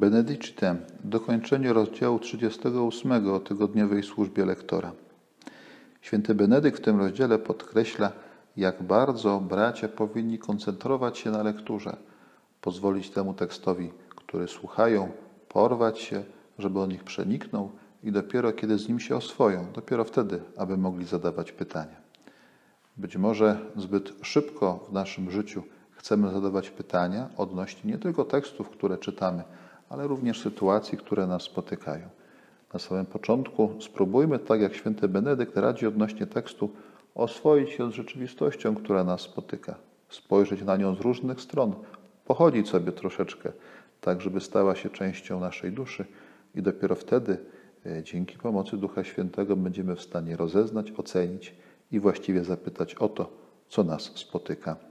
Benedicite, dokończenie rozdziału 38 o tygodniowej służbie lektora. Święty Benedykt w tym rozdziale podkreśla, jak bardzo bracia powinni koncentrować się na lekturze, pozwolić temu tekstowi, który słuchają, porwać się, żeby on ich przeniknął i dopiero kiedy z nim się oswoją, dopiero wtedy, aby mogli zadawać pytania. Być może zbyt szybko w naszym życiu chcemy zadawać pytania odnośnie nie tylko tekstów, które czytamy, ale również sytuacji, które nas spotykają. Na samym początku spróbujmy, tak jak święty Benedykt radzi odnośnie tekstu, oswoić się z rzeczywistością, która nas spotyka, spojrzeć na nią z różnych stron, pochodzić sobie troszeczkę, tak żeby stała się częścią naszej duszy i dopiero wtedy, e, dzięki pomocy Ducha Świętego, będziemy w stanie rozeznać, ocenić i właściwie zapytać o to, co nas spotyka.